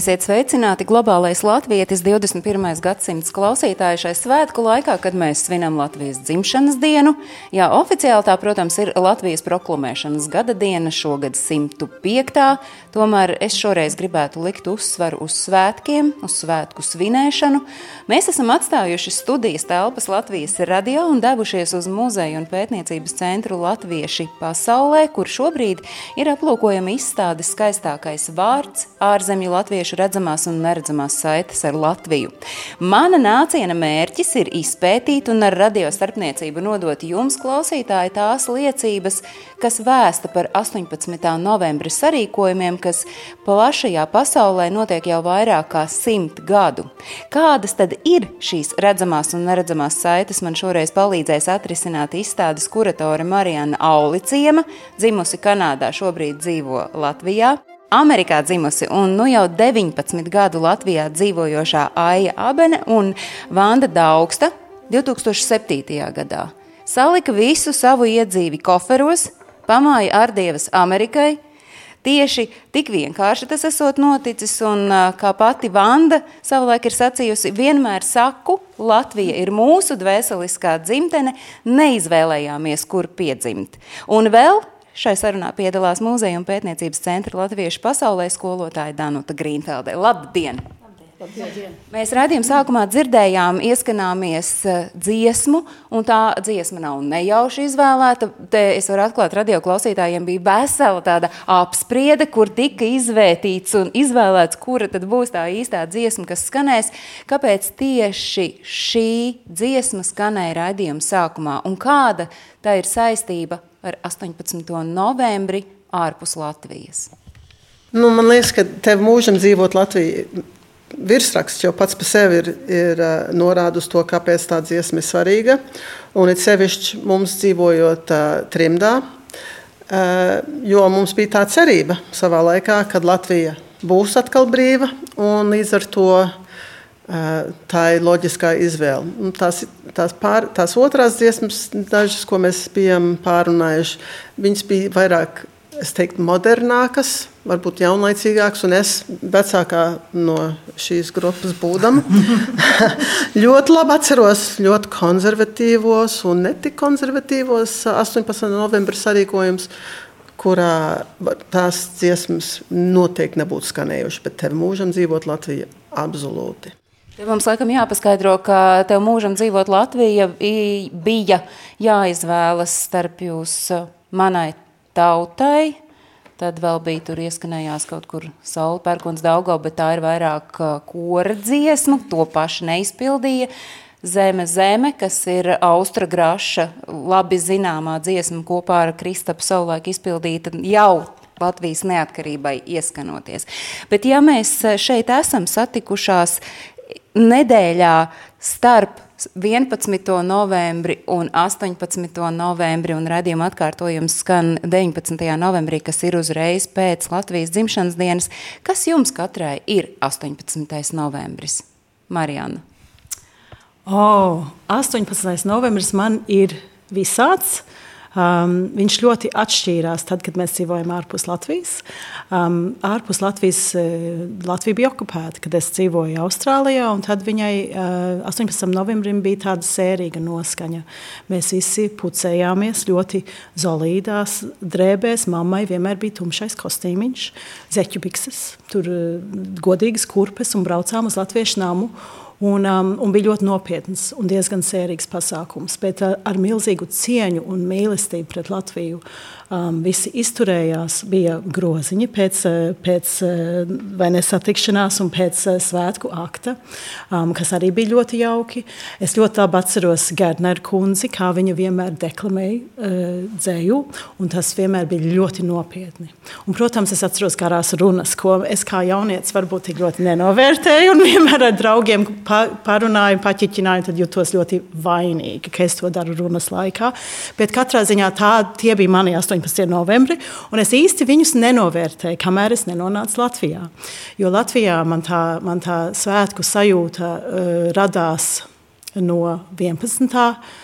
Esiet sveicināti globālais latvietis 21. gadsimts klausītāji šai svētku laikā, kad mēs svinam Latvijas dzimšanas dienu. Jā, oficiāli tā, protams, ir Latvijas proklamēšanas gada diena, šogad 105. Tomēr es šoreiz gribētu likt uzsvaru uz svētkiem, uz svētku svinēšanu. Mēs esam atstājuši studijas telpas Latvijas radio un devušies uz muzeju un pētniecības centru Latvieši pasaulē, kur šobrīd ir aplūkojama izstāde skaistākais vārds ārzemju latviešu latviešu redzamās un neredzamās saites ar Latviju. Mana nāciena mērķis ir izpētīt un ar radio starpniecību nodot jums, klausītāji, tās liecības, kas vēsta par 18. novembra sarīkojumiem, kas plašajā pasaulē notiek jau vairāk kā simt gadu. Kādas tad ir šīs redzamās un neredzamās saites, man šoreiz palīdzēs atrisināt izstādes kuratore Marijana Auliciema, dzimusi Kanādā, šobrīd dzīvo Latvijā. Amerikā dzimusi un nu jau 19 gadu Latvijā dzīvojošā Aija Abene un Vanda Daugsta 2007. gadā salika visu savu iedzīvi koferos, pamāja ārdievas Amerikai. Tieši tik vienkārši tas esot noticis, un kā pati Vanda savulaik ir sacījusi, vienmēr saku, Latvija ir mūsu dvēseliskā dzimtene, neizvēlējāmies, kur piedzimt. Un vēl Šai sarunā piedalās Mūzeja un pētniecības centra Latviešu pasaulē skolotāja Danuta Grīnfeldē. Labdien! Labdien. Mēs redzējām, sākumā dzirdējām, ieskanāmies eh, dziesmu, un tā dziesma nav nejauši izvēlēta. Te es varu atklāt, radio klausītājiem bija vesela tāda apspriede, kur tika izvērtīts un izvēlēts, kura tad būs tā īstā dziesma, kas skanēs. Kāpēc tieši šī dziesma skanēja raidījuma sākumā, un kāda tā ir saistība ar 18. novembri ārpus Latvijas? Nu, man liekas, ka tev mūžam dzīvot Latvijā. Virsraksts jau pats par sevi ir, ir norāda uz to, kāpēc tā dziesma ir svarīga. Un it sevišķi mums dzīvojot uh, trimdā, uh, jo mums bija tā cerība savā laikā, kad Latvija būs atkal brīva līdz ar to uh, Tā ir loģiskā izvēle. Tās, tās, pār, tās otrās dziesmas, dažas, ko mēs bijām pārunājuši, viņas bija vairāk es teiktu, modernākas, varbūt jaunlaicīgākas, un es vecākā no šīs grupas būdama ļoti labi atceros ļoti konservatīvos un netik konservatīvos 18. novembra sarīkojums, kurā tās dziesmas noteikti nebūtu skanējušas, bet tev mūžam dzīvot Latvija absolūti. Te mums laikam jāpaskaidro, ka tev mūžam dzīvot Latvija bija jāizvēlas starp jūs manai tautai, Tad vēl bija tur ieskanējās kaut kur saule pērkons Daugau, bet tā ir vairāk kora dziesma, to paši neizpildīja. Zeme, zeme, kas ir Austra Graša, labi zināmā dziesma kopā ar Kristapu savulaik izpildīta jau Latvijas neatkarībai ieskanoties. Bet ja mēs šeit esam satikušās nedēļā starp 11. novembri un 18. novembri, un redzījuma atkārtojums skan 19. novembrī, kas ir uzreiz pēc Latvijas dzimšanas dienas. Kas jums katrai ir 18. novembris? Marijana. Oh, 18. novembris man ir visāds. Um, viņš ļoti atšķīrās tad, kad mēs dzīvojam ārpus Latvijas. Um, ārpus Latvijas uh, Latvija bija okupēta, kad es dzīvoju Austrālijā, un tad viņai uh, 18. novembrim bija tāda sērīga noskaņa. Mēs visi pucējāmies ļoti zolīdās drēbēs. Mammai vienmēr bija tumšais kostīmiņš, zeķu bikses, tur uh, godīgas kurpes un braucām uz latviešu namu. Un, um, un bija ļoti nopietns un diezgan sērīgs pasākums, bet ar, uh, ar milzīgu cieņu un mīlestību pret Latviju. Um, visi izturējās, bija groziņi pēc, uh, pēc uh, nesatikšanās un pēc svētku akta, um, kas arī bija ļoti jauki. Es ļoti labi atceros Gardneru kundzi, kā viņa vienmēr deklamēja uh, dzēju, un tas vienmēr bija ļoti nopietni. Un, protams, es atceros garās runas, ko es kā jaunietis varbūt tik ļoti nenovērtēju, un vienmēr ar draugiem pa, parunāju, paķiķināju, tad jutos ļoti vainīgi, ka es to daru runas laikā. Bet katrā ziņā tā, tie bija mani 18 18. novembrī, un es īsti viņus nenovērtēju, kamēr es nenonācu Latvijā. Jo Latvijā man tā, man tā svētku sajūta uh, radās no 11. Uh,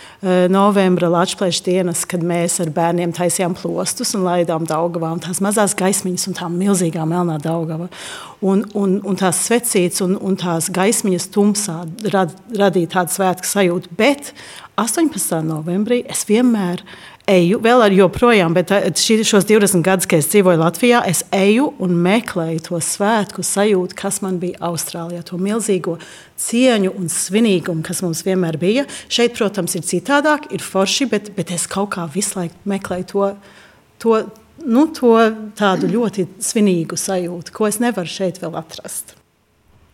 novembra Latvijas dienas, kad mēs ar bērniem taisījām plostus un laidām daugavām tās mazās gaismiņas un tā milzīgā melnā daugava. Un, un, un tās svecītas un, un tās gaismiņas tumsā rad, radīja tādu svētku sajūtu. Bet 18. novembrī es vienmēr eju, vēl ar joprojām, bet eh, šī, šos 20 gadus, kad es dzīvoju Latvijā, es eju un meklēju to svētku sajūtu, kas man bija Austrālijā, to milzīgo cieņu un svinīgumu, kas mums vienmēr bija. Šeit, protams, ir citādāk, ir forši, bet, bet es kaut kā visu laiku meklēju to. to Nu, to tādu ļoti svinīgu sajūtu, ko es nevaru šeit vēl atrast.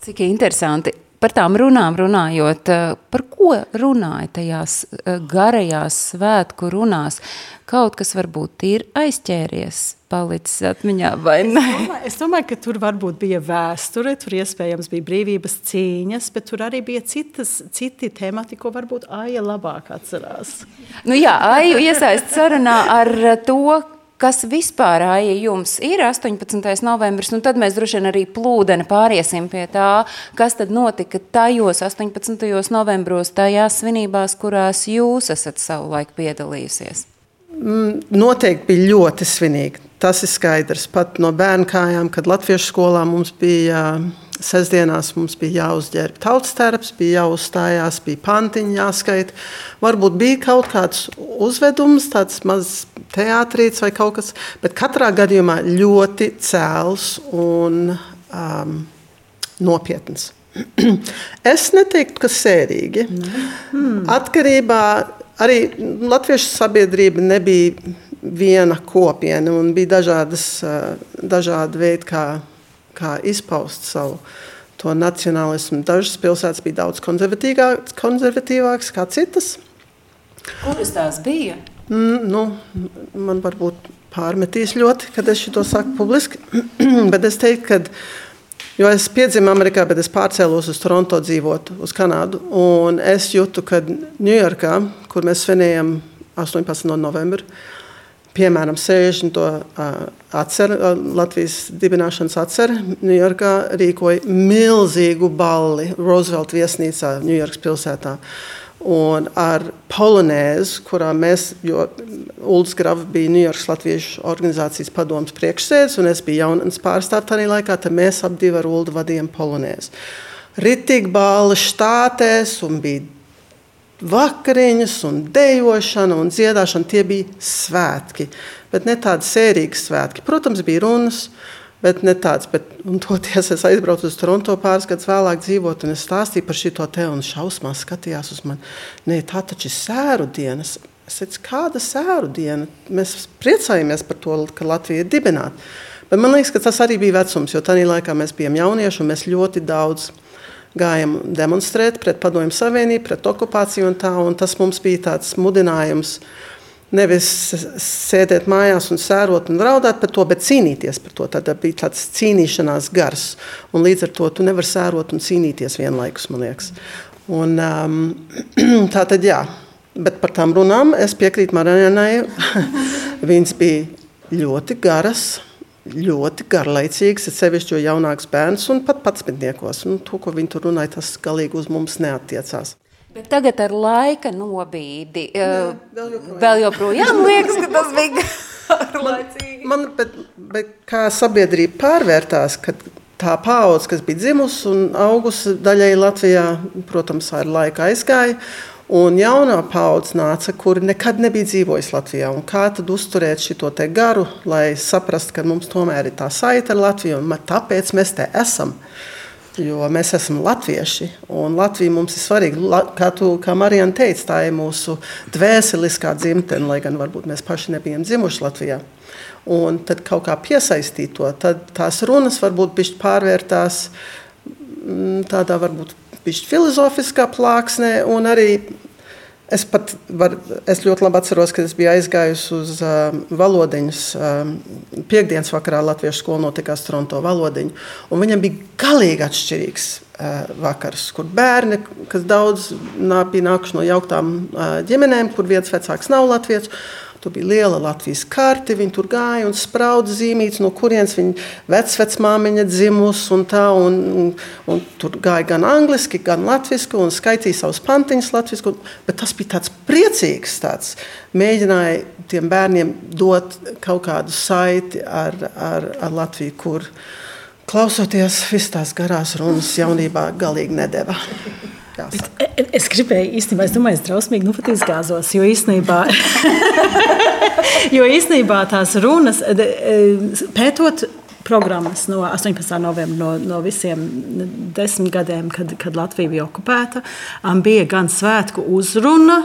Cik interesanti. Par tām runām runājot, eh, par ko runāja tajās eh, garajās svētku runās? Kaut kas varbūt ir aizķēries, palicis atmiņā vai ne? Es domāju, es domāju, ka tur varbūt bija vēsture, tur iespējams bija brīvības cīņas, bet tur arī bija citas, citi temati, ko varbūt Aija labāk atcerās. Nu jā, Aiju iesaist sarunā ar to, kas vispār ja jums ir 18. novembris, nu tad mēs droši vien arī plūdeni pāriesim pie tā, kas tad notika tajos 18. novembros, tajās svinībās, kurās jūs esat savulaik piedalījusies. Mm, noteikti bija ļoti svinīgi. Tas ir skaidrs. Pat no bērnu kājām, kad Latviešu skolā mums bija sestdienās mums bija jāuzģērb tautas tērps, bija jāuzstājās, bija pantiņi jāskaita. Varbūt bija kaut kāds uzvedums, tāds mazs teātrīts vai kaut kas, bet katrā gadījumā ļoti cēls un um, nopietns. es neteiktu, ka sērīgi. Mm. Atkarībā arī latviešu sabiedrība nebija viena kopiena un bija dažādas, uh, dažādi veidi, kā kā izpaust savu to nacionālismu. Dažas pilsētas bija daudz konservatīvākas kā citas. Kuras tās bija? Mm, nu, man varbūt pārmetīs ļoti, kad es to saku publiski. bet es teiktu, ka, jo es piedzimu Amerikā, bet es pārcēlos uz Toronto dzīvot, uz Kanādu. Un es jūtu, ka Ņujorkā, kur mēs svinējam 18. novembri, piemēram, 60. atceru, Latvijas dibināšanas atceru, Ņujorkā rīkoja milzīgu balli Roosevelt viesnīcā Ņujorkas pilsētā. Un ar polonēzu, kurā mēs, jo Ulrichs Grava bija Ņujorkas Latviešu organizācijas padomus priekšsēdis, un es biju jaunatnes pārstāvs tajā laikā. Tad mēs abi ar Ulu vadījām polonēzi. Ritīgi bāli štātēs, un bija vakariņas, un dejošana un dziedāšana. Tie bija svētki, bet ne tādi sērīgi svētki. Protams, bija runas. Bet ne tāds, bet toties es aizbraucu uz Toronto pāris gadus vēlāk dzīvot, un es stāstīju par šo te, un šausmās skatījās uz mani. Nē, tā taču ir sēru dienas. Es teicu, kāda sēru diena? Mēs priecājamies par to, ka Latvija ir dibināta. Bet man liekas, ka tas arī bija vecums, jo tajā laikā mēs bijām jaunieši un mēs ļoti daudz gājām demonstrēt pret Padomju Savienību, pret okupāciju un tā. Un tas mums bija tāds mudinājums nevis sēdēt mājās un sērot un raudāt par to, bet cīnīties par to. Tad bija tāds cīnīšanās gars. Un līdz ar to tu nevari sērot un cīnīties vienlaikus, man liekas. Un, um, tā tad jā. Bet par tām runām es piekrītu Marijai. Viņas bija ļoti garas, ļoti garlaicīgas, ir sevišķi jaunāks bērns un pat pats metniekos. Nu, to, ko viņi tur runāja, tas galīgi uz mums neatiecās. Bet tagad ar laika nobīdi Jā, vēl joprojām, vēl joprojām liekas, ka tas bija garlaicīgi. Man, bet, bet kā sabiedrība pārvērtās, kad tā paudze, kas bija dzimusi un augusi daļai Latvijā, protams, ar laiku aizgāja. Un jaunā paudze nāca, kuri nekad nebija dzīvojusi Latvijā. Un kā tad uzturēt šo garu, lai saprastu, ka mums tomēr ir tā saite ar Latviju, un tāpēc mēs te esam. Jo mēs esam latvieši, un Latvija mums ir svarīga. Kā, tu, kā Marijana teica, tā ir mūsu dvēseliskā dzimtene, lai gan varbūt mēs paši nebijām dzimuši Latvijā. Un tad kaut kā piesaistīt to, tad tās runas varbūt pārvērtās mm, tādā varbūt filozofiskā plāksnē, un arī Es pat var, es ļoti labi atceros, kad es biju aizgājusi uz uh, valodiņas. Uh, Piektdienas vakarā Latviešu skolā notikās Toronto valodiņa. Viņam bija galīgi atšķirīgs uh, vakars, kur bērni, kas daudz nā, bija nākuši no jauktām uh, ģimenēm, kur viens vecāks nav latviečs. Tur bija liela Latvijas karte, viņi tur gāja un sprauda zīmītes, no kurienes viņa vecmāmiņa dzimusi. Un tā, un, un, un tur gāja gan angliski, gan latviešu, un skaitīja savus pantiņus latviešu. Bet tas bija tāds priecīgs, tāds mēģināja tiem bērniem dot kaut kādu saiti ar, ar, ar Latviju, kur klausoties visas tās garās runas jaunībā galīgi nedēva. Bet e, es gribēju īstenībā, es domāju, es drausmīgi nu izgāzos, jo īstenībā, jo īstenībā tās runas, e, pētot programmas no 18. novembra, no, no visiem desmit gadiem, kad, kad Latvija bija okupēta, bija gan svētku uzruna,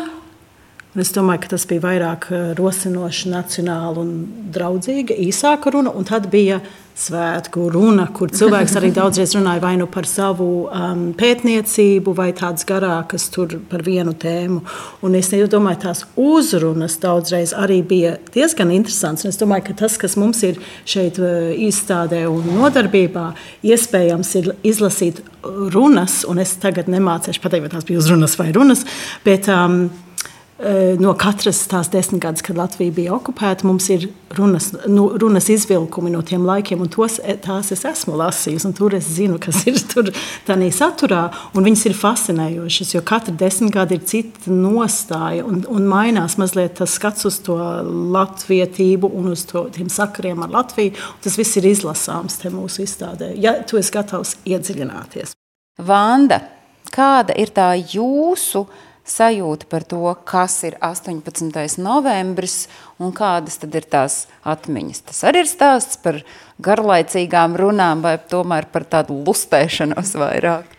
Es domāju, ka tas bija vairāk e, rosinoši, nacionāli un draudzīga, īsāka runa. Un tad bija svētku runa, kur cilvēks arī daudzreiz runāja vai nu par savu um, pētniecību, vai tādas garākas par vienu tēmu. Un es domāju, tās uzrunas daudzreiz arī bija diezgan interesantas. Un es domāju, ka tas, kas mums ir šeit uh, izstādē un nodarbībā, iespējams ir izlasīt runas, un es tagad nemācīšu pateikt, vai tās bija uzrunas vai runas. Bet, um, Eh, no katras tās desmitgades, kad Latvija bija okupēta, mums ir runas, nu, runas izvilkumi no tiem laikiem, un tos, eh, tās es esmu lasījusi. Tur es zinu, kas ir tur tādā saturā, un viņas ir fascinējošas, jo katra desmitgade ir cita nostāja, un, un mainās mazliet tas skats uz to latvietību un uz to, tiem sakariem ar Latviju. Tas viss ir izlasāms te mūsu izstādē, ja tu esi gatavs iedziļināties. Vanda, kāda ir tā jūsu? Sajūta par to, kas ir 18. novembris un kādas tad ir tās atmiņas. Tas arī ir stāsts par garlaicīgām runām vai tomēr par tādu lustēšanos vairāk.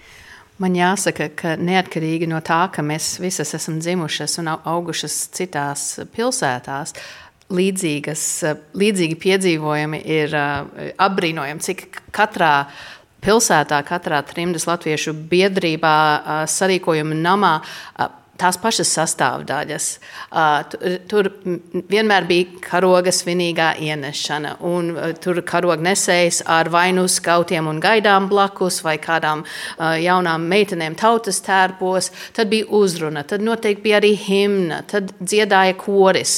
Man jāsaka, ka neatkarīgi no tā, ka mēs visas esam dzimušas un augušas citās pilsētās, līdzīgas, līdzīgi piedzīvojumi ir apbrīnojami, cik katrā pilsētā, katrā trimdas latviešu biedrībā, sarīkojuma namā tās pašas sastāvdaļas. Tur vienmēr bija karoga svinīgā ienešana, un tur karoga nesējs ar vainu skautiem un gaidām blakus, vai kādām jaunām meitenēm tautas tērpos. Tad bija uzruna, tad noteikti bija arī himna, tad dziedāja koris.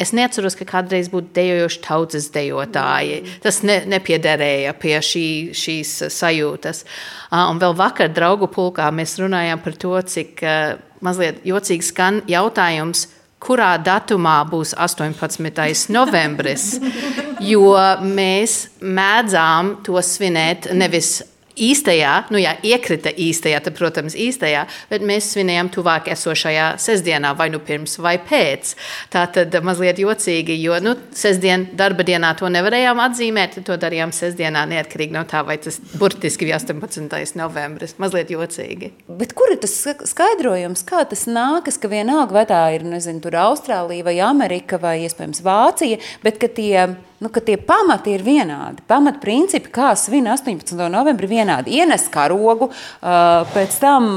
Es neatceros, ka kādreiz būtu dejojuši tautas dejotāji. Tas ne, nepiederēja pie šī, šīs sajūtas. Un vēl vakar draugu pulkā mēs runājām par to, cik mazliet jocīgi skan jautājums, kurā datumā būs 18. novembris, jo mēs mēdzām to svinēt nevis īstajā, nu jā, iekrita īstajā, tad, protams, īstajā, bet mēs svinējām tuvāk esošajā sestdienā, vai nu pirms vai pēc. Tā tad mazliet jocīgi, jo nu, sestdien darba dienā to nevarējām atzīmēt, to darījām sestdienā neatkarīgi no tā, vai tas burtiski bija 18. novembris. Mazliet jocīgi. Bet kur ir tas skaidrojums, kā tas nākas, ka vienalga vai tā ir, nezinu, tur Austrālija vai Amerika vai iespējams Vācija, bet ka tie nu, ka tie pamati ir vienādi. Pamatprincipi, kā svin 18. novembrī, ir vienādi. Ienes karogu, pēc tam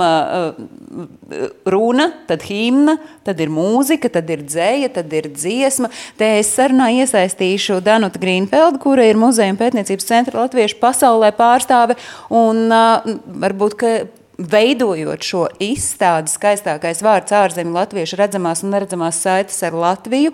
runa, tad himna, tad ir mūzika, tad ir dzēja, tad ir dziesma. Te es sarunā iesaistīšu Danutu Grīnfeldu, kura ir muzeja pētniecības centra latviešu pasaulē pārstāve. Un varbūt, veidojot šo izstādi, skaistākais vārds ārzemju latviešu redzamās un neredzamās saites ar Latviju,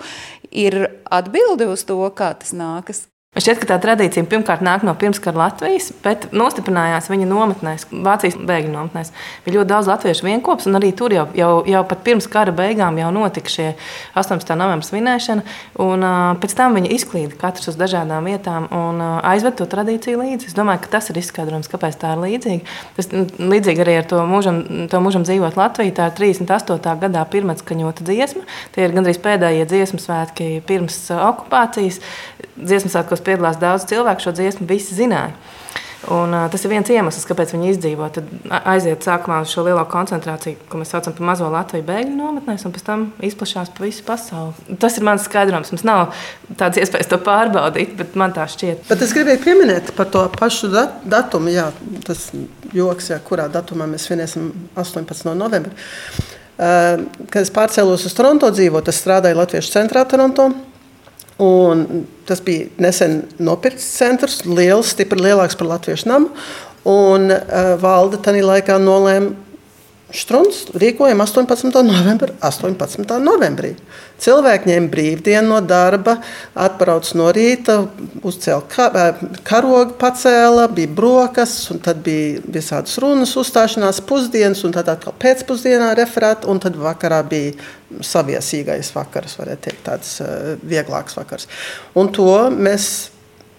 ir atbilde uz to, kā tas nākas. Man šķiet, ka tā tradīcija pirmkārt nāk no pirmskara Latvijas, bet nostiprinājās viņa nometnēs, Vācijas bēgļu nometnēs. Bija ļoti daudz latviešu vienopus, un arī tur jau, jau, jau pat pirms kara beigām jau notika šie 18. novembra svinēšana. Un, uh, pēc tam viņi izklīda katrs uz dažādām vietām un uh, aizved to tradīciju līdzi. Es domāju, ka tas ir izskaidrojums, kāpēc tā ir līdzīga. Tas līdzīgi arī ar to mūžam, to mūžam dzīvot Latvijā. Tā ir 38. gadā pirmatskaņota dziesma. Tie ir gandrīz pēdējie dziesmu svētki pirms okupācijas. Dziesmu svētkos piedalās daudz cilvēku, šo dziesmu visi zināja. Un, uh, tas ir viens iemesls, kāpēc viņi izdzīvo. Tad aiziet sākumā uz šo lielo koncentrāciju, ko mēs saucam par mazo Latviju bēgļu nometnēs, un pēc tam izplatās pa visu pasauli. Tas ir mans skaidrojums. Mums nav tādas iespējas to pārbaudīt, bet man tā šķiet. Bet es gribēju pieminēt par to pašu dat datumu. Jā, tas joks, jā, kurā datumā mēs svinēsim 18. novembrī. Uh, kad es pārcēlos uz Toronto dzīvot, es strādāju Latviešu centrā Toronto. Un tas bija nesen nopirkts centrs, liels, stipri lielāks par Latviešu namu. Un uh, valde tajā laikā nolēma Strunds rīkojam 18. novembrī. 18. novembrī. Cilvēki ņēma brīvdienu no darba, atbrauc no rīta, uzcēla karogu, pacēla, bija brokastis, un tad bija visādas runas, uzstāšanās, pusdienas, un tad atkal pēcpusdienā referāti, un tad vakarā bija saviesīgais vakars, varētu teikt, tāds vieglāks vakars. Un to mēs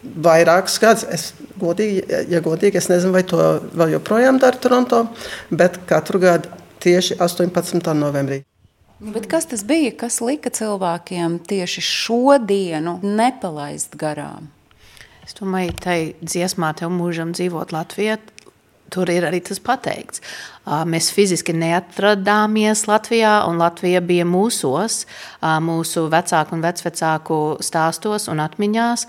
vairākus gadus. Es godīgi, ja godīgi, es nezinu, vai to vēl joprojām dara Toronto, bet katru gadu tieši 18. novembrī. Nu, bet kas tas bija, kas lika cilvēkiem tieši šo dienu nepalaist garām? Es domāju, tai dziesmā tev mūžam dzīvot Latvijā, tur ir arī tas pateikts. Mēs fiziski neatradāmies Latvijā, un Latvija bija mūsos, mūsu vecāku un vecvecāku stāstos un atmiņās.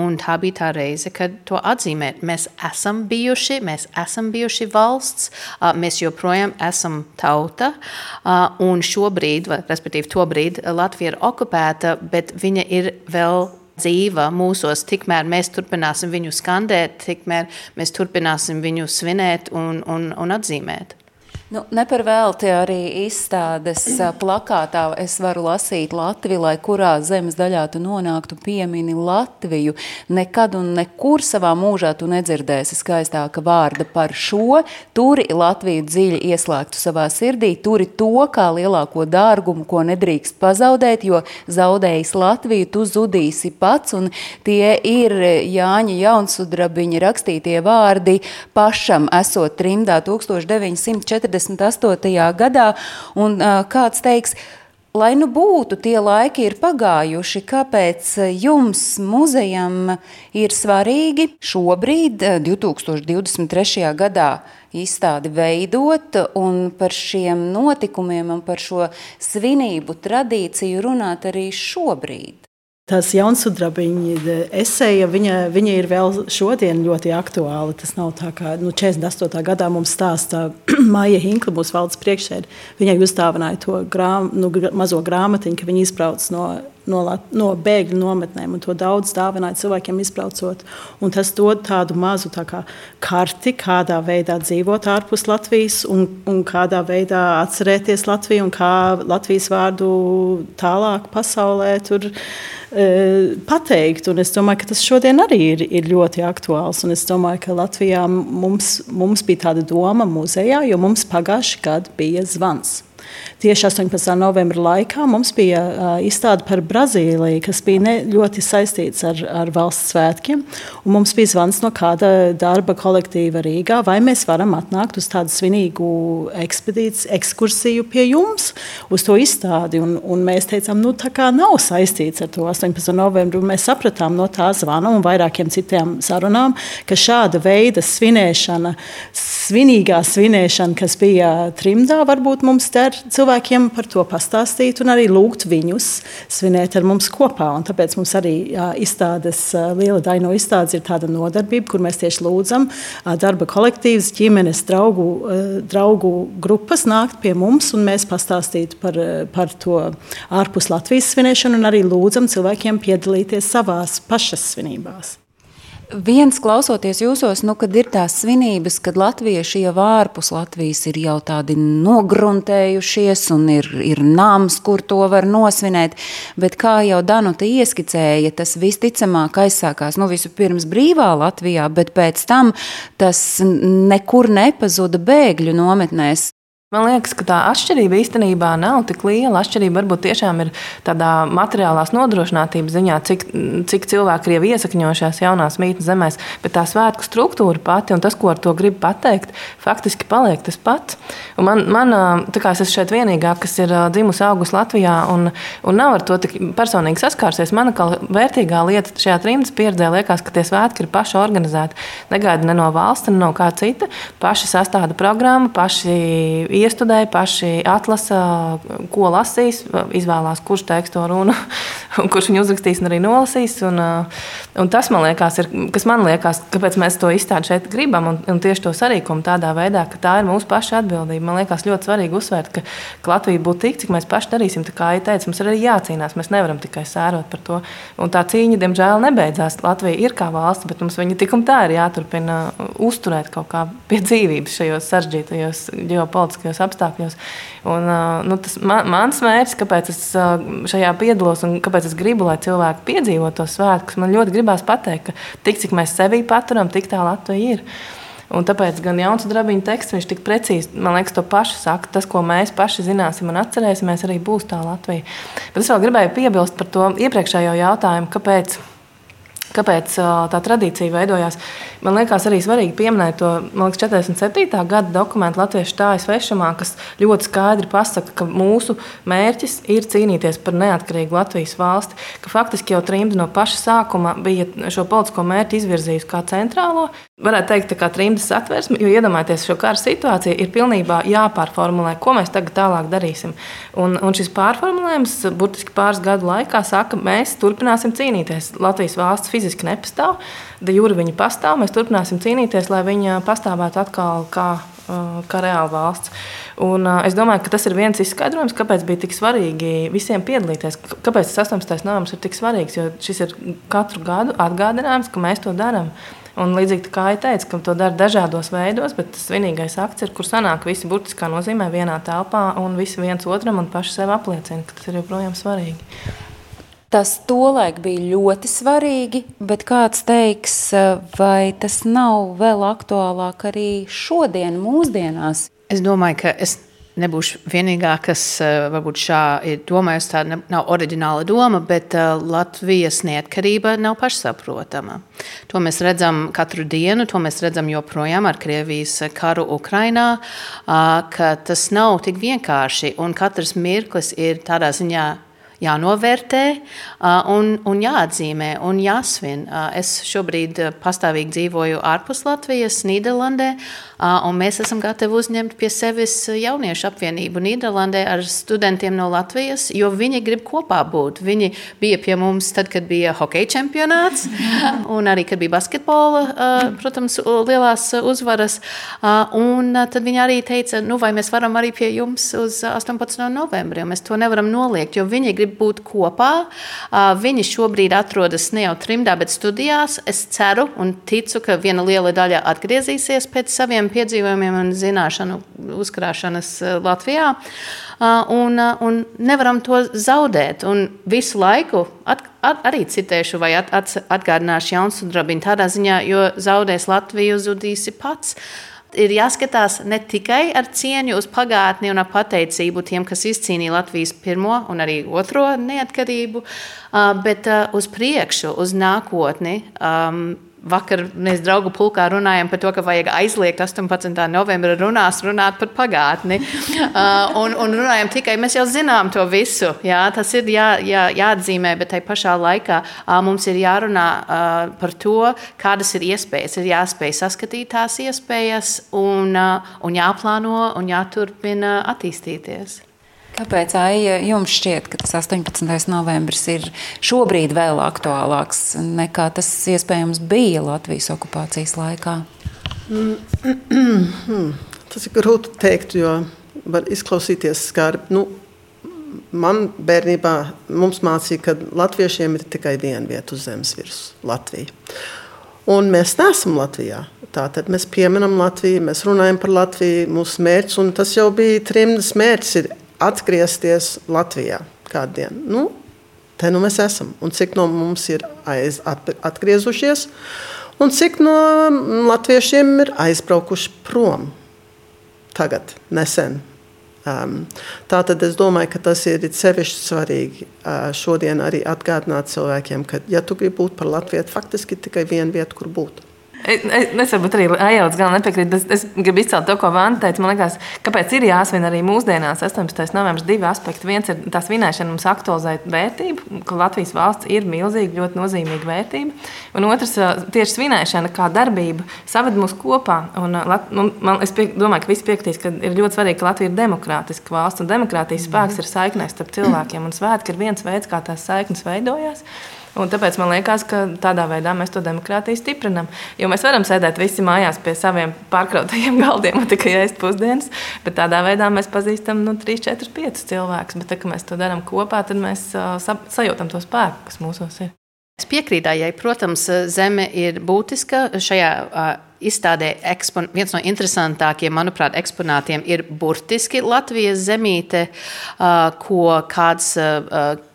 Un tā bija tā reize, kad to atzīmēt. Mēs esam bijuši, mēs esam bijuši valsts, mēs joprojām esam tauta. Un šobrīd, respektīvi, tobrīd Latvija ir okupēta, bet viņa ir vēl dzīva mūsos, tikmēr mēs turpināsim viņu skandēt, tikmēr mēs turpināsim viņu svinēt un, un, un atzīmēt. Nu, Neparvēlti arī izstādes plakātā es varu lasīt Latviju, lai kurā zemes daļā tu nonāktu, piemini Latviju. Nekad un nekur savā mūžā tu nedzirdēsi skaistāka vārda par šo. Turi Latviju dziļi ieslēgtu savā sirdī, turi to kā lielāko dārgumu, ko nedrīkst pazaudēt, jo zaudējis Latviju, tu zudīsi pats. Un tie ir Jāņa Jaunsudrabiņa rakstītie vārdi pašam esot trimdā 1940. 48. gadā. Un, kāds teiks, lai nu būtu tie laiki ir pagājuši, kāpēc jums muzejam ir svarīgi šobrīd, 2023. gadā, izstādi veidot un par šiem notikumiem un par šo svinību tradīciju runāt arī šobrīd? Tās jaunsudrabiņa esēja, viņa, viņa ir vēl šodien ļoti aktuāla. Tas nav tā kā nu, 48. gadā mums stāsta Maija Hinkla, mūsu valdes priekšsēdē. Viņai uzdāvināja to grām, nu, mazo grāmatiņu, ka viņa izbrauc no no, no bēgļu nometnēm, to daudz dāvināja cilvēkiem izbraucot. Un tas dod tādu mazu tā kā, karti, kādā veidā dzīvot ārpus Latvijas, un, un kādā veidā atcerēties Latviju, un kā Latvijas vārdu tālāk pasaulē tur e, pateikt. Un es domāju, ka tas šodien arī ir, ir ļoti aktuāls. Un es domāju, ka Latvijā mums, mums bija tāda doma muzejā, jo mums pagājušajā gadā bija zvans. Tieši 18. novembra laikā mums bija uh, izstāde par Brazīliju, kas bija ne, ļoti saistīts ar, ar valsts svētkiem. Mums bija zvans no kāda darba kolektīva Rīgā, vai mēs varam atnākt uz tādu svinīgu ekskursiju pie jums, uz to izstādi. Un, un mēs teicām, nu tā kā nav saistīts ar to 18. novembru. Mēs sapratām no tā zvana un vairākiem citiem sarunām, ka šāda veida svinēšana, svinīgā svinēšana, kas bija trimdā, varbūt mums der cilvēku cilvēkiem par to pastāstīt un arī lūgt viņus svinēt ar mums kopā. Un tāpēc mums arī izstādes, liela daļa no izstādes ir tāda nodarbība, kur mēs tieši lūdzam darba kolektīvus, ģimenes, draugu, draugu grupas nākt pie mums un mēs pastāstītu par, par to ārpus Latvijas svinēšanu un arī lūdzam cilvēkiem piedalīties savās pašas svinībās. Viens klausoties jūsos, nu, kad ir tās svinības, kad latvieši jau ārpus Latvijas ir jau tādi nogruntējušies un ir, ir nams, kur to var nosvinēt. Bet kā jau Danuta ieskicēja, tas visticamāk aizsākās nu, vispirms brīvā Latvijā, bet pēc tam tas nekur nepazuda bēgļu nometnēs. Man liekas, ka tā atšķirība īstenībā nav tik liela. Atšķirība varbūt tiešām ir tādā materiālās nodrošinātības ziņā, cik, cik cilvēki ir iesakņojušies jaunās mītnes zemēs. Bet tā svētku struktūra pati un tas, ko ar to grib pateikt, faktiski paliek tas pats. Un man, man kā es esmu šeit vienīgā, kas ir dzimusi augusi Latvijā un, un nav ar to personīgi saskārsies, man kā vērtīgā lieta šajā trimdas pieredzē liekas, ka tie svētki ir paši organizēti. Negaida ne no valsts, ne no kā cita. Paši sastāda programmu, paši iestudēja, paši atlasa, ko lasīs, izvēlās, kurš teiks to runu, kurš viņu uzrakstīs un arī nolasīs. Un, un tas man liekas, ir, kas man liekas, kāpēc mēs to izstādi šeit gribam un, un tieši to sarīkumu tādā veidā, ka tā ir mūsu paša atbildība. Man liekas ļoti svarīgi uzsvērt, ka, ka Latvija būtu tik, cik mēs paši darīsim. Tā kā ja teica, mums ir arī jācīnās, mēs nevaram tikai sērot par to. Un tā cīņa, diemžēl, nebeidzās. Latvija ir kā valsts, bet mums viņa tik un tā ir jāturpina uzturēt kaut kā pie dzīvības šajos sarežģītajos ģeopolitiskajos grūtākos apstākļos. Un, nu, tas man, mans mērķis, kāpēc es šajā piedalos un kāpēc es gribu, lai cilvēki piedzīvo to svētkus, man ļoti gribās pateikt, ka tik cik mēs sevī paturam, tik tā Latvija ir. Un tāpēc gan jauns drabiņu teksts, viņš tik precīzi, man liekas, to pašu saka. Tas, ko mēs paši zināsim un atcerēsimies, arī būs tā Latvija. Bet es vēl gribēju piebilst par to iepriekšējo jautājumu, kāpēc Kāpēc tā tradīcija veidojās? Man liekas, arī svarīgi pieminēt to liekas, 47. gada dokumentu Latvijas stājas vešamā, kas ļoti skaidri pasaka, ka mūsu mērķis ir cīnīties par neatkarīgu Latvijas valsti. Ka faktiski jau trimda no paša sākuma bija šo politisko mērķi izvirzījusi kā centrālo. Varētu teikt, ka trimdas atversme, jo iedomājieties šo kara situāciju, ir pilnībā jāpārformulē, ko mēs tagad tālāk darīsim. Un, un šis pārformulējums burtiski pāris gadu laikā saka, mēs turpināsim cīnīties. Latvijas valsts fiziski nepastāv, de jure viņa pastāv, mēs turpināsim cīnīties, lai viņa pastāvētu atkal kā, kā reāla valsts. Un, uh, es domāju, ka tas ir viens izskaidrojums, kāpēc bija tik svarīgi visiem piedalīties. Kāpēc tas 18. novembris ir tik svarīgs? Jo šis ir katru gadu atgādinājums, ka mēs to darām. Un līdzīgi kā jau teicu, ka to dara dažādos veidos, bet tas vienīgais akts ir, kur sanāk visi burtiskā nozīmē vienā telpā un visi viens otram un paši sev apliecina, ka tas ir joprojām svarīgi. Tas tolaik bija ļoti svarīgi, bet kāds teiks, vai tas nav vēl aktuālāk arī šodien, mūsdienās? Es domāju, ka es nebūšu vienīgā, kas eh, varbūt šā ir domājusi, tā nav oriģināla doma, bet eh, Latvijas neatkarība nav pašsaprotama. To mēs redzam katru dienu, to mēs redzam joprojām ar Krievijas karu Ukrainā, ka tas nav tik vienkārši un katrs mirklis ir tādā ziņā jānovērtē un, un jāatzīmē un jāsvin. Es šobrīd pastāvīgi dzīvoju ārpus Latvijas, Nīderlandē, un mēs esam gatavi uzņemt pie sevis jauniešu apvienību Nīderlandē ar studentiem no Latvijas, jo viņi grib kopā būt. Viņi bija pie mums tad, kad bija hokeja čempionāts, un arī, kad bija basketbola, protams, lielās uzvaras. Un tad viņi arī teica, nu, vai mēs varam arī pie jums uz 18. novembrī, un mēs to nevaram noliegt, jo viņi grib būt kopā. Viņi šobrīd atrodas ne jau trimdā, bet studijās. Es ceru un ticu, ka viena liela daļa atgriezīsies pēc saviem piedzīvojumiem un zināšanu uzkrāšanas Latvijā. Un, un nevaram to zaudēt. Un visu laiku at, at, arī citēšu vai at, at, atgādināšu Jaunsudrabiņu tādā ziņā, jo zaudēs Latviju, zudīsi pats. Ir jāskatās ne tikai ar cieņu uz pagātni un pateicību tiem, kas izcīnīja Latvijas pirmo un arī otro neatkarību, bet uz priekšu, uz nākotni. Vakar mēs draugu pulkā runājām par to, ka vajag aizliegt 18. novembrī runās, runāt par pagātni. Uh, un, un runājam tikai, mēs jau zinām to visu. Jā, tas ir jā, jā, jāatzīmē, bet tai pašā laikā uh, mums ir jārunā uh, par to, kādas ir iespējas. Ir jāspēj saskatīt tās iespējas un, uh, un jāplāno un jāturpina attīstīties. Kāpēc Aija, jums šķiet, ka tas 18. novembris ir šobrīd vēl aktuālāks nekā tas iespējams bija Latvijas okupācijas laikā? Tas ir grūti pateikt, jo var izklausīties skarbi. Nu, man bērnībā mums mācīja, ka latviešiem ir tikai viena vieta uz zemes virsmas - Latvija. Un mēs neesam Latvijā. Tātad mēs pieminam Latviju, mēs runājam par Latviju, mūsu mērķis, un tas jau bija trimdas mērķis, ir atgriezties Latvijā kādu dienu. Nu, te nu mēs esam. Un cik no mums ir aiz, at, atgriezušies, un cik no latviešiem ir aizbraukuši prom tagad, nesen. Um, Tātad es domāju, ka tas ir sevišķi svarīgi uh, šodien arī atgādināt cilvēkiem, ka, ja tu gribi būt par Latviju, faktiski tikai viena vieta, kur būt. Es, varbūt arī Aijauts gan nepiekrīt. Es, es gribu izcelt to, ko Vanda teica. Man liekas, kāpēc ir jāsvin arī mūsdienās 18. novembris divi aspekti. Viens ir tā svinēšana mums aktualizēt vērtību, ka Latvijas valsts ir milzīga, ļoti nozīmīga vērtība. Un otrs, tieši svinēšana kā darbība saved mūs kopā. Un, nu, man, es pie, domāju, ka visi piekritīs, ka ir ļoti svarīgi, ka Latvija ir demokrātiska valsts un demokrātijas spēks ir saiknēs starp cilvēkiem. Un svētki ir viens veids, kā tās saiknes veidojās. Un tāpēc man liekas, ka tādā veidā mēs to demokrātiju stiprinām. Jo mēs varam sēdēt visi mājās pie saviem pārkrautajiem galdiem un tikai ēst pusdienas, bet tādā veidā mēs pazīstam nu, 3, 4, 5 cilvēkus. Bet, tā, kad mēs to darām kopā, tad mēs uh, sajūtam to spēku, kas mūsos ir. Es piekrītu, ja, protams, zeme ir būtiska šajā izstādē. Ekspon, viens no interesantākajiem, manuprāt, eksponātiem ir burtiski Latvijas zemīte, ko kāds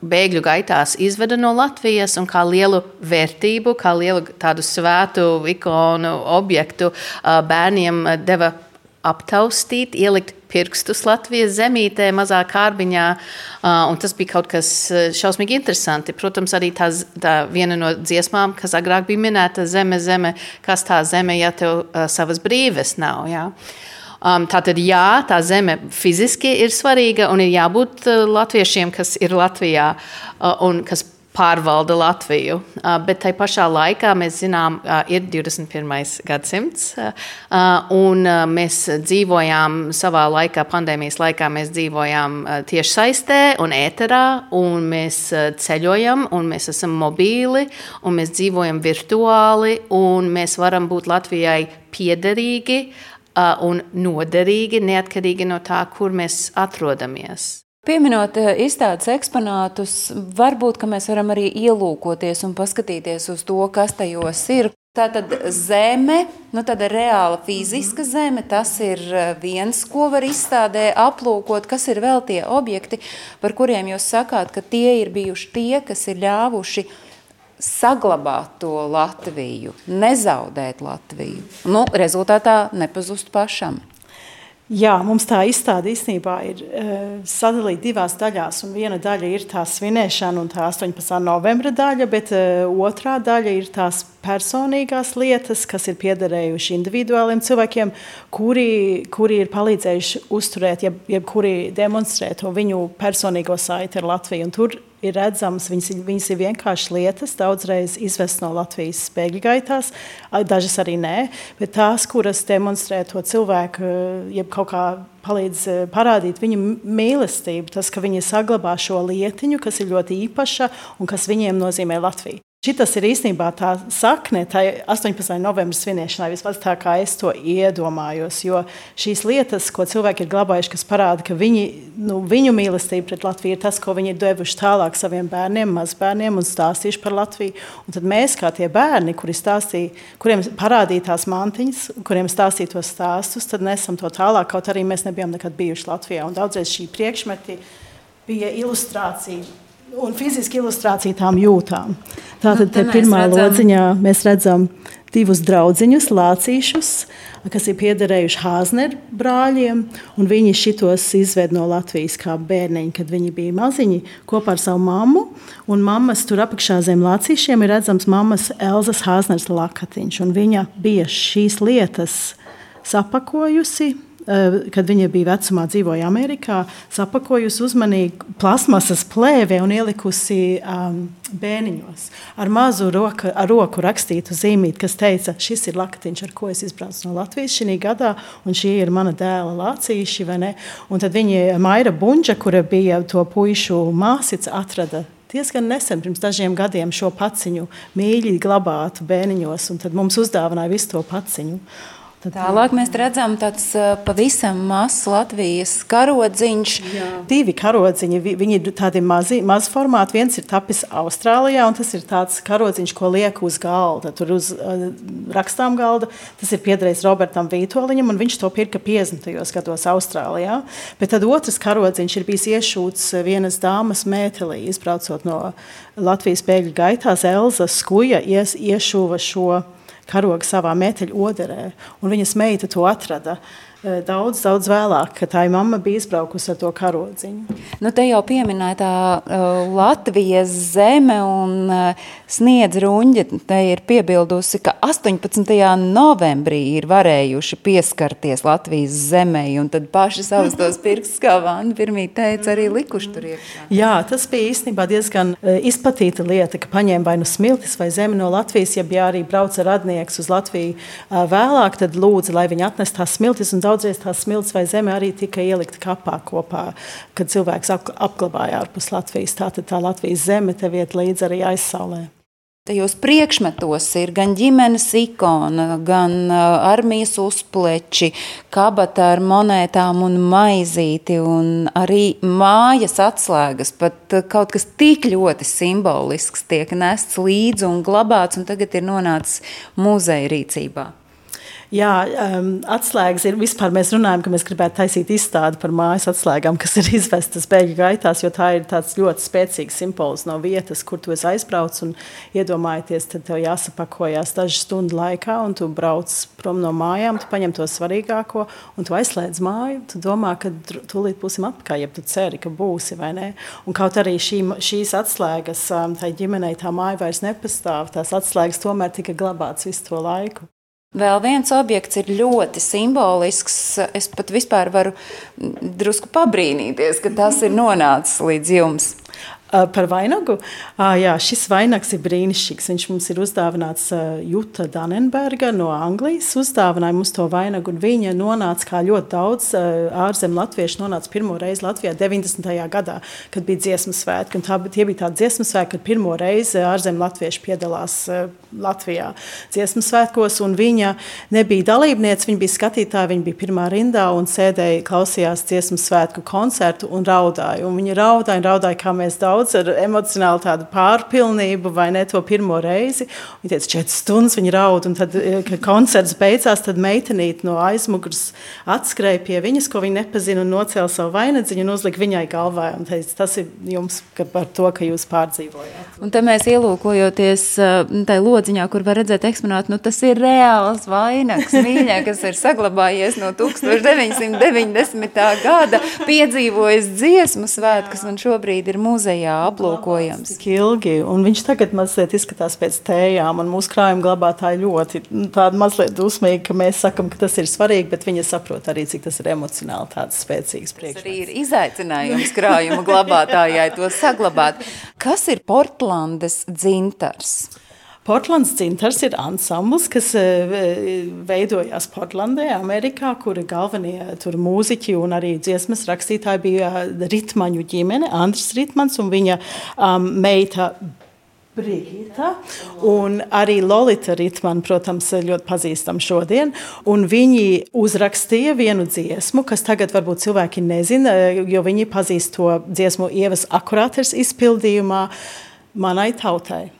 bēgļu gaitās izveda no Latvijas un kā lielu vērtību, kā lielu tādu svētu ikonu objektu bērniem deva aptaustīt, ielikt pirkstus Latvijas zemītē, mazā kārbiņā. Uh, tas bija kaut kas šausmīgi interesanti. Protams, arī tā, tā viena no dziesmām, kas agrāk bija minēta, zeme, zeme, kas tā zeme, ja tev uh, savas brīves nav. Jā. Um, Tātad, jā, tā zeme fiziski ir svarīga un ir jābūt uh, latviešiem, kas ir Latvijā uh, un kas pārvalda Latviju. Uh, bet tai pašā laikā mēs zinām, uh, ir 21. gadsimts, uh, un mēs dzīvojām savā laikā, pandēmijas laikā, mēs dzīvojām tieši saistē un ēterā, un mēs ceļojam, un mēs esam mobīli, un mēs dzīvojam virtuāli, un mēs varam būt Latvijai piederīgi un noderīgi, neatkarīgi no tā, kur mēs atrodamies. Pieminot eh, izstādes eksponātus, varbūt mēs varam arī ielūkoties un paskatīties uz to, kas tajos ir. Tā tad zeme, nu tāda reāla fiziska zeme, tas ir eh, viens, ko var izstādē aplūkot, kas ir vēl tie objekti, par kuriem jūs sakāt, ka tie ir bijuši tie, kas ir ļāvuši saglabāt to Latviju, nezaudēt Latviju. Nu, rezultātā nepazust pašam. Jā, mums tā izstāde īstenībā ir uh, sadalīta divās daļās. Viena daļa ir tā svinēšana un tā 18. novembra daļa, bet uh, otrā daļa ir tās personīgās lietas, kas ir piederējuši individuāliem cilvēkiem, kuri, kuri ir palīdzējuši uzturēt, jeb, jeb kuri demonstrē to viņu personīgo saiti ar Latviju. Un tur ir redzamas, viņas, viņas ir vienkārši lietas, daudzreiz izvest no Latvijas spēļu gaitās, dažas arī nē, bet tās, kuras demonstrē to cilvēku, jeb kaut kā palīdz parādīt viņa mīlestību, tas, ka viņi saglabā šo lietiņu, kas ir ļoti īpaša un kas viņiem nozīmē Latviju. Šis ir īstenībā tā sakne, tā 18. novembris svinēšanai, vismaz tā kā es to iedomājos. Jo šīs lietas, ko cilvēki ir glabājuši, kas parāda, ka viņi, nu, viņu mīlestība pret Latviju ir tas, ko viņi ir devuši tālāk saviem bērniem, mazbērniem un stāstījuši par Latviju. Un tad mēs, kā tie bērni, kuri stāstīja, kuriem parādīja tās mantiņas, kuriem stāstīja tos stāstus, tad nesam to tālāk, kaut arī mēs nebijām nekad bijuši Latvijā. Un daudzreiz šī priekšmeti bija ilustrācija un fiziski ilustrācija tām jūtām. Tātad Nu, pirmā redzam- lodziņā mēs redzam divus draudziņus, lācīšus, kas ir piederējuši Hāzner brāļiem. Viņi šitos izved no Latvijas kā bērniņi, kad viņi bija maziņi kopā ar savu mammu. Un mammas tur apakšā zem lācīšiem ir redzams mammas Elzas Hāzners lakatiņš. Viņa bija šīs lietas sapakojusi. Eh, Kad viņa bija vecumā, dzīvoja Amerikā, sapakojusi uzmanīgi plasmasas plēvē un ielikusi um, bēniņos ar mazu roku, ar roku rakstītu zīmīti, kas teica, šis ir lakatiņš, ar ko es izbraucu no Latvijas šī gadā, un šī ir mana dēla lācīši. vai ne? Un tad viņa Maira Bunģa, kura bija to puišu māsīca, atrada diezgan nesen, pirms dažiem gadiem, šo paciņu mīļi glabātu bēniņos, un tad mums uzdāvināja visu to paciņu. Tad, Tālāk mēs redzam tāds pavisam mazs Latvijas karodziņš. Divi karodziņi, vi- viņi ir tādi mazi, mazi formāti. Viens ir tapis Austrālijā, un tas ir tāds karodziņš, ko liek uz galda. Tur uz uh, rakstām galda. Tas ir piederējis Robertam Vītoliņam, un viņš to pirka 50. gados Austrālijā. Bet tad otrs karodziņš ir bijis iešūts vienas dāmas mētelī, izbraucot no Latvijas bēgļu gaitās. Elza Skuja ies, iešuva šo karogu savā mēteļu oderē, un viņas meita to atrada. eh, Daudz, daudz vēlāk, kad tā mamma bija izbraukusi ar to karodziņu. Nu, te jau pieminēja tā uh, Latvijas zeme un uh, sniedz ruņģi. Te ir piebildusi, ka 18. novembrī ir varējuši pieskarties Latvijas zemē, un tad paši savus tos pirkstus, kā Vanda pirmī teica, arī likuši tur iekšā. Jā, tas bija īstenībā diezgan eh, izplatīta lieta, ka paņēma vai nu smiltis vai zemi no Latvijas, ja bija arī brauca radnieks uz Latviju eh, vēlāk, tad lūdza, lai viņi atnes tās smiltis, un daudzreiz tās smiltis vai zeme arī tika ielikta kapā kopā, kad cilvēks ap- apglabāja ārpus Latvijas. Tātad tā Latvijas zeme te vieta līdz arī aizsaulē. Tajos priekšmetos ir gan ģimenes ikona, gan uh, armijas uzpleči, kabata ar monētām un maizīti, un arī mājas atslēgas. Pat uh, kaut kas tik ļoti simbolisks tiek nests līdzi un glabāts, un tagad ir nonācis muzeja rīcībā. Jā, um, atslēgas ir vispār. Mēs runājam, ka mēs gribētu taisīt izstādi par mājas atslēgām, kas ir izvestas bēgļu gaitās, jo tā ir tāds ļoti spēcīgs simbols no vietas, kur tu un Iedomājieties, tad tev jāsapakojās dažu stundu laikā, un tu brauc prom no mājām, tu paņem to svarīgāko, un tu aizslēdz māju. Tu domā, ka tūlīt būsim atpakaļ, ja tu ceri, ka būsi vai nē. Un kaut arī šī, šīs atslēgas, um, tai ģimenei tā māja vairs nepastāv, tās atslēgas tomēr tika glabātas visu to laiku. Vēl viens objekts ir ļoti simbolisks. Es pat vispār varu drusku pabrīnīties, ka tas ir nonācis līdz jums. Par vainagu. Jā, šis vainags ir brīnišķīgs. Viņš mums ir uzdāvināts Juta Danenberga no Anglijas. Uzdāvināja mums to vainagu, un viņa nonāca, kā ļoti daudz ārzemju latviešu, nonāca pirmo reizi Latvijā 90. gadā, kad bija dziesmu svētki. Tā, tie bija tādi dziesmu svētki, kad pirmo reizi ārzemju latvieši piedalās Latvijā dziesmu svētkos, un viņa nebija dalībniece, viņa bija skatītāja, viņa bija pirmā rindā un sēdēja, klausījās dziesmu svētku koncertu un raudāja. Un viņa raudāja, raudāja, kā mēs daudz ar emocionālu tādu pārpilnību, vai ne to pirmo reizi. Viņa teica, četras stundas viņa raud, un tad, eh, kad koncerts beidzās, tad meitenīte no aizmugures atskrēja pie viņas, ko viņa nepazina, un nocēla savu vainadziņu un uzlika viņai galvā. Un teica, tas ir jums par to, ka jūs pārdzīvojāt. Un te mēs ielūkojoties uh, tajā lodziņā, kur var redzēt eksponātu, nu tas ir reāls vainags, mīļā, kas ir saglabājies no 1990. gada, piedzīvojis dziesmu svētkus un šobrīd ir muzejā aplūkojams. Tik ilgi, un viņš tagad mazliet izskatās pēc tējām, un mūsu krājuma glabātāji ļoti nu, tādi mazliet dusmīgi, ka mēs sakam, ka tas ir svarīgi, bet viņi saprot arī, cik tas ir emocionāli tāds spēcīgs Tas priekšmets. arī ir izaicinājums krājuma glabātājai to saglabāt. Kas ir Portlandes dzintars? Portlands dzintars ir ansambls, kas eh, veidojās Portlandē, Amerikā, kur galvenie tur mūziķi un arī dziesmas rakstītāji bija Ritmaņu ģimene, Andris Ritmans un viņa um, meita Brigita un arī Lorita Ritmana, protams, ļoti pazīstama šodien. Un viņi uzrakstīja vienu dziesmu, kas tagad varbūt cilvēki nezina, jo viņi pazīst to dziesmu Ievas akurāters izpildījumā manai tautai.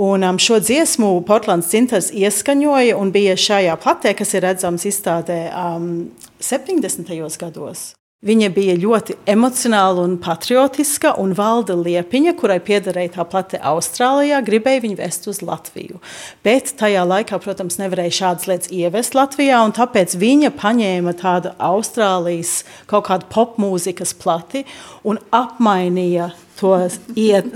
Un um, šo dziesmu Portlands Cinters ieskaņoja un bija šajā platē, kas ir redzams izstādē um, 70. gados. Viņa bija ļoti emocionāla un patriotiska, un valda liepiņa, kurai piederēja tā plate Austrālijā, gribēja viņu vest uz Latviju. Bet tajā laikā, protams, nevarēja šādas lietas ievest Latvijā, un tāpēc viņa paņēma tādu Austrālijas kaut kādu popmūzikas plati un apmainīja to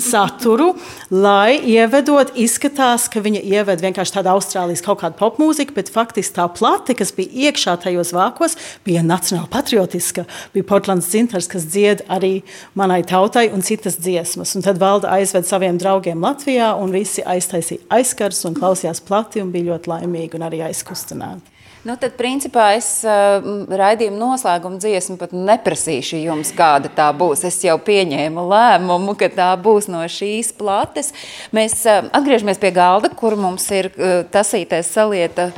saturu, lai ievedot, izskatās, ka viņa ieved vienkārši tādu Austrālijas kaut kādu popmūziku, bet faktiski tā plate, kas bija iekšā tajos vākos, bija nacionāli patriotiska. Bija Portlands dzintars, kas dzied arī manai tautai un citas dziesmas. Un tad valda aizved saviem draugiem Latvijā, un visi aiztaisīja aizskars un klausījās plati un bija ļoti laimīgi un arī aizkustināti. Nu, tad, principā, es uh, raidījuma noslēguma dziesmu pat neprasīšu jums, kāda tā būs. Es jau pieņēmu lēmumu, ka tā būs no šīs plates. Mēs uh, atgriežamies pie galda, kur mums ir uh, tasītais salieta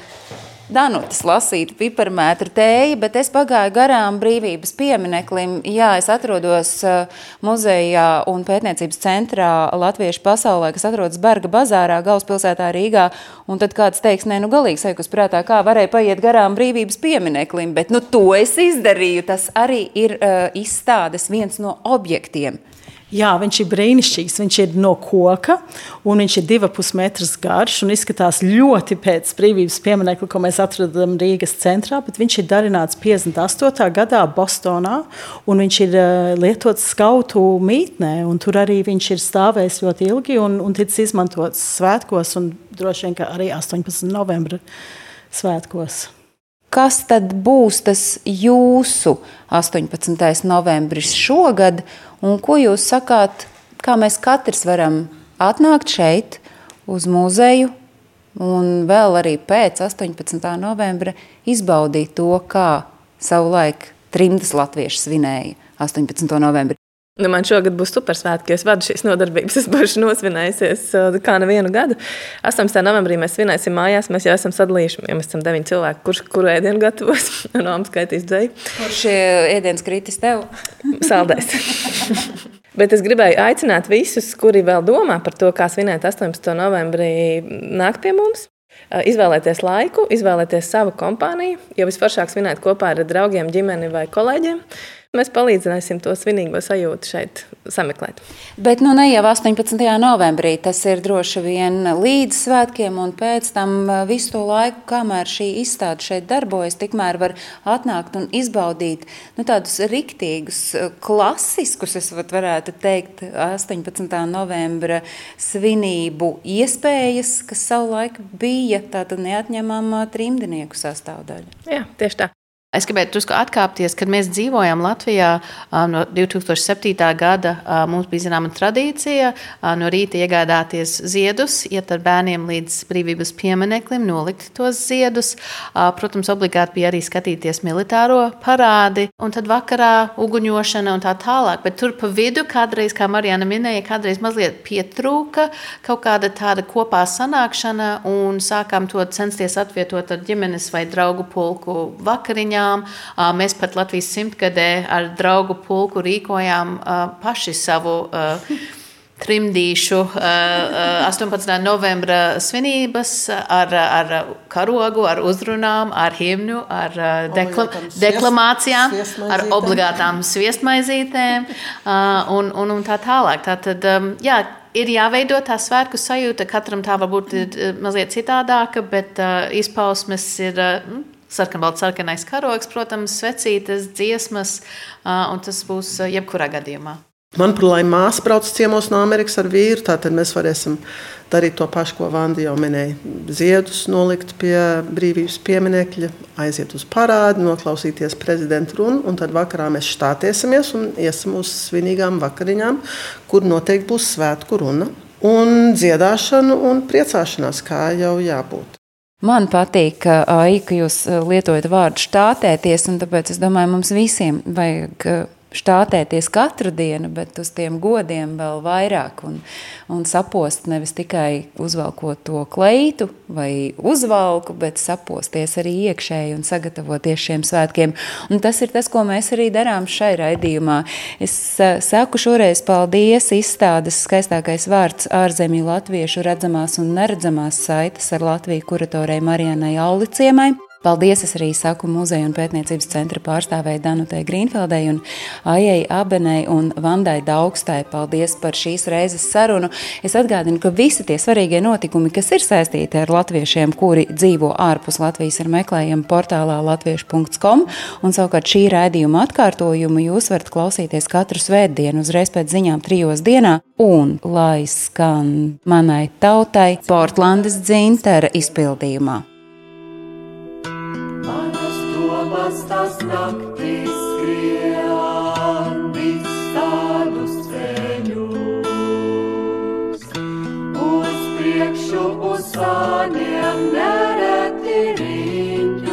Danutas lasīta piparmētra tēja, bet es pagāju garām brīvības piemineklim. Jā, es atrodos uh, muzejā un pētniecības centrā Latviešu pasaulē, kas atrodas Berga bazārā, galvaspilsētā Rīgā. Un tad kāds teiks, nē, nu galīgi sajūkus prātā, kā varēja paiet garām brīvības piemineklim, bet nu to es izdarīju. Tas arī ir uh, izstādes viens no objektiem. Jā, viņš ir brīnišķīgs. Viņš ir no koka, un viņš ir divus pusmetrus garš un izskatās ļoti pēc brīvības pieminiekta, ko mēs atradām Rīgas centrā. Viņš ir darināts 58. gadā Bostonā, un viņš ir uh, lietots skautu mītnē. Tur arī viņš ir stāvējis ļoti ilgi un, un ticis izmantots svētkos, un droši vien arī 18. novembra svētkos. Kas tad būs tas jūsu 18. novembris šogad? Un ko jūs sakāt, kā mēs katrs varam atnākt šeit uz muzeju un vēl arī pēc 18. novembra izbaudīt to, kā savulaik trimdas latvieši svinēja 18. novembri. Nu, man šogad būs supersvētki, jo es vadu šīs nodarbības. Es būšu nosvinējusies uh, kā nevienu gadu. 18. novembrī mēs svinēsim mājās. Mēs jau esam sadalījuši, ja mēs esam deviņi cilvēki, kurš kuru ēdienu gatavos. no apskaitīs dzēju. Kurš ēdienas kritis tev? Saldēs. Bet es gribēju aicināt visus, kuri vēl domā par to, kā svinēt 18. novembrī, nākt pie mums. Uh, izvēlēties laiku, izvēlēties savu kompāniju, jo visforšāk svinēt kopā ar draugiem, ģimeni vai kolēģiem. Mēs palīdzēsim to svinīgo sajūtu šeit sameklēt. Bet nu, ne jau 18. novembrī, tas ir droši vien līdz svētkiem, un pēc tam uh, visu to laiku, kamēr šī izstāde šeit darbojas, tikmēr var atnākt un izbaudīt nu, tādus riktīgus, uh, klasiskus, es varētu teikt, 18. novembra svinību iespējas, kas savulaik bija tāda neatņemama trimdnieku sastāvdaļa. Jā, tieši tā. Es gribētu drusku atkāpties, kad mēs dzīvojām Latvijā no 2007. gada. Mums bija zināma tradīcija no rīta iegādāties ziedus, iet ar bērniem līdz brīvības piemineklim, nolikt tos ziedus. Protams, obligāti bija arī skatīties militāro parādi, un tad vakarā uguņošana un tā tālāk. Bet tur pa vidu kādreiz, kā Marijana minēja, kādreiz mazliet pietrūka kaut kāda tāda kopā sanākšana, un sākām to censties atvietot ar ģimenes vai draugu pulku vakariņā mājām. Mēs pat Latvijas simtgadē ar draugu pulku rīkojām paši savu trimdīšu 18. novembra svinības ar, ar karogu, ar uzrunām, ar himnu, ar dekla, deklamācijām, ar obligātām sviestmaizītēm un, un, un tā tālāk. Tātad, jā, ir jāveido tā svētku sajūta. Katram tā varbūt ir mazliet citādāka, bet izpausmes ir sarkanbalts, sarkanais karogs, protams, svecītes, dziesmas, un tas būs jebkurā gadījumā. Man par laimi māsa brauc ciemos no Amerikas ar vīru, tātad mēs varēsim darīt to pašu, ko Vanda jau minēja. Ziedus nolikt pie brīvības pieminekļa, aiziet uz parādi, noklausīties prezidenta runu, un tad vakarā mēs štātiesimies un iesim uz svinīgām vakariņām, kur noteikti būs svētku runa un dziedāšana un priecāšanās, kā jau jābūt. Man patīk, Ai, ka jūs lietojat vārdu štātēties, un tāpēc es domāju, mums visiem vajag štātēties katru dienu, bet uz tiem godiem vēl vairāk un, un sapost nevis tikai uzvelkot to kleitu vai uzvalku, bet saposties arī iekšēji un sagatavoties šiem svētkiem. Un tas ir tas, ko mēs arī darām šai raidījumā. Es saku šoreiz paldies izstādes skaistākais vārds ārzemju latviešu redzamās un neredzamās saites ar Latviju kuratorei Marijanai Auliciemai. Paldies es arī saku muzeja un pētniecības centra pārstāvēja Danutei Grīnfeldei un Aijai Abenei un Vandai Daugstai. Paldies par šīs reizes sarunu. Es atgādinu, ka visi tie svarīgie notikumi, kas ir saistīti ar latviešiem, kuri dzīvo ārpus Latvijas, ir meklējami portālā latviešu.com. Un savukārt šī raidījuma atkārtojumu jūs varat klausīties katru svētdienu uzreiz pēc ziņām trijos dienā. Un lai skan manai tautai Portlandes dzintara izpildījumā. Domas tas naktis skrien visādus ceļus. Uz priekšu uz sāniem nereti riņķos.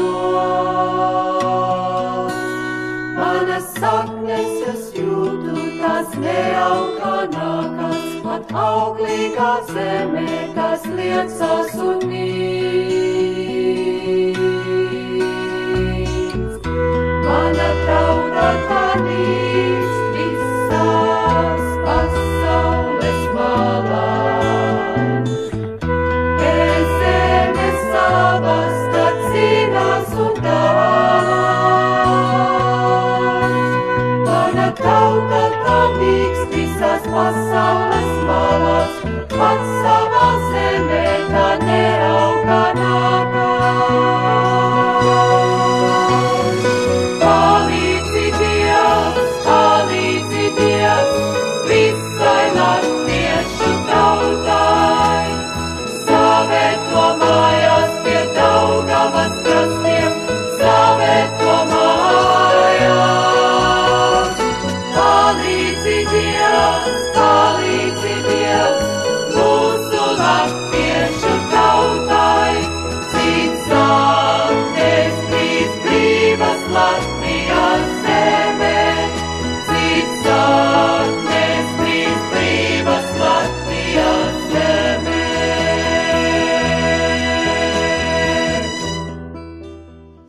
Manas saknes es jūtu, tas neauganākas, pat auglīgā zemē, tas liecas un mīl.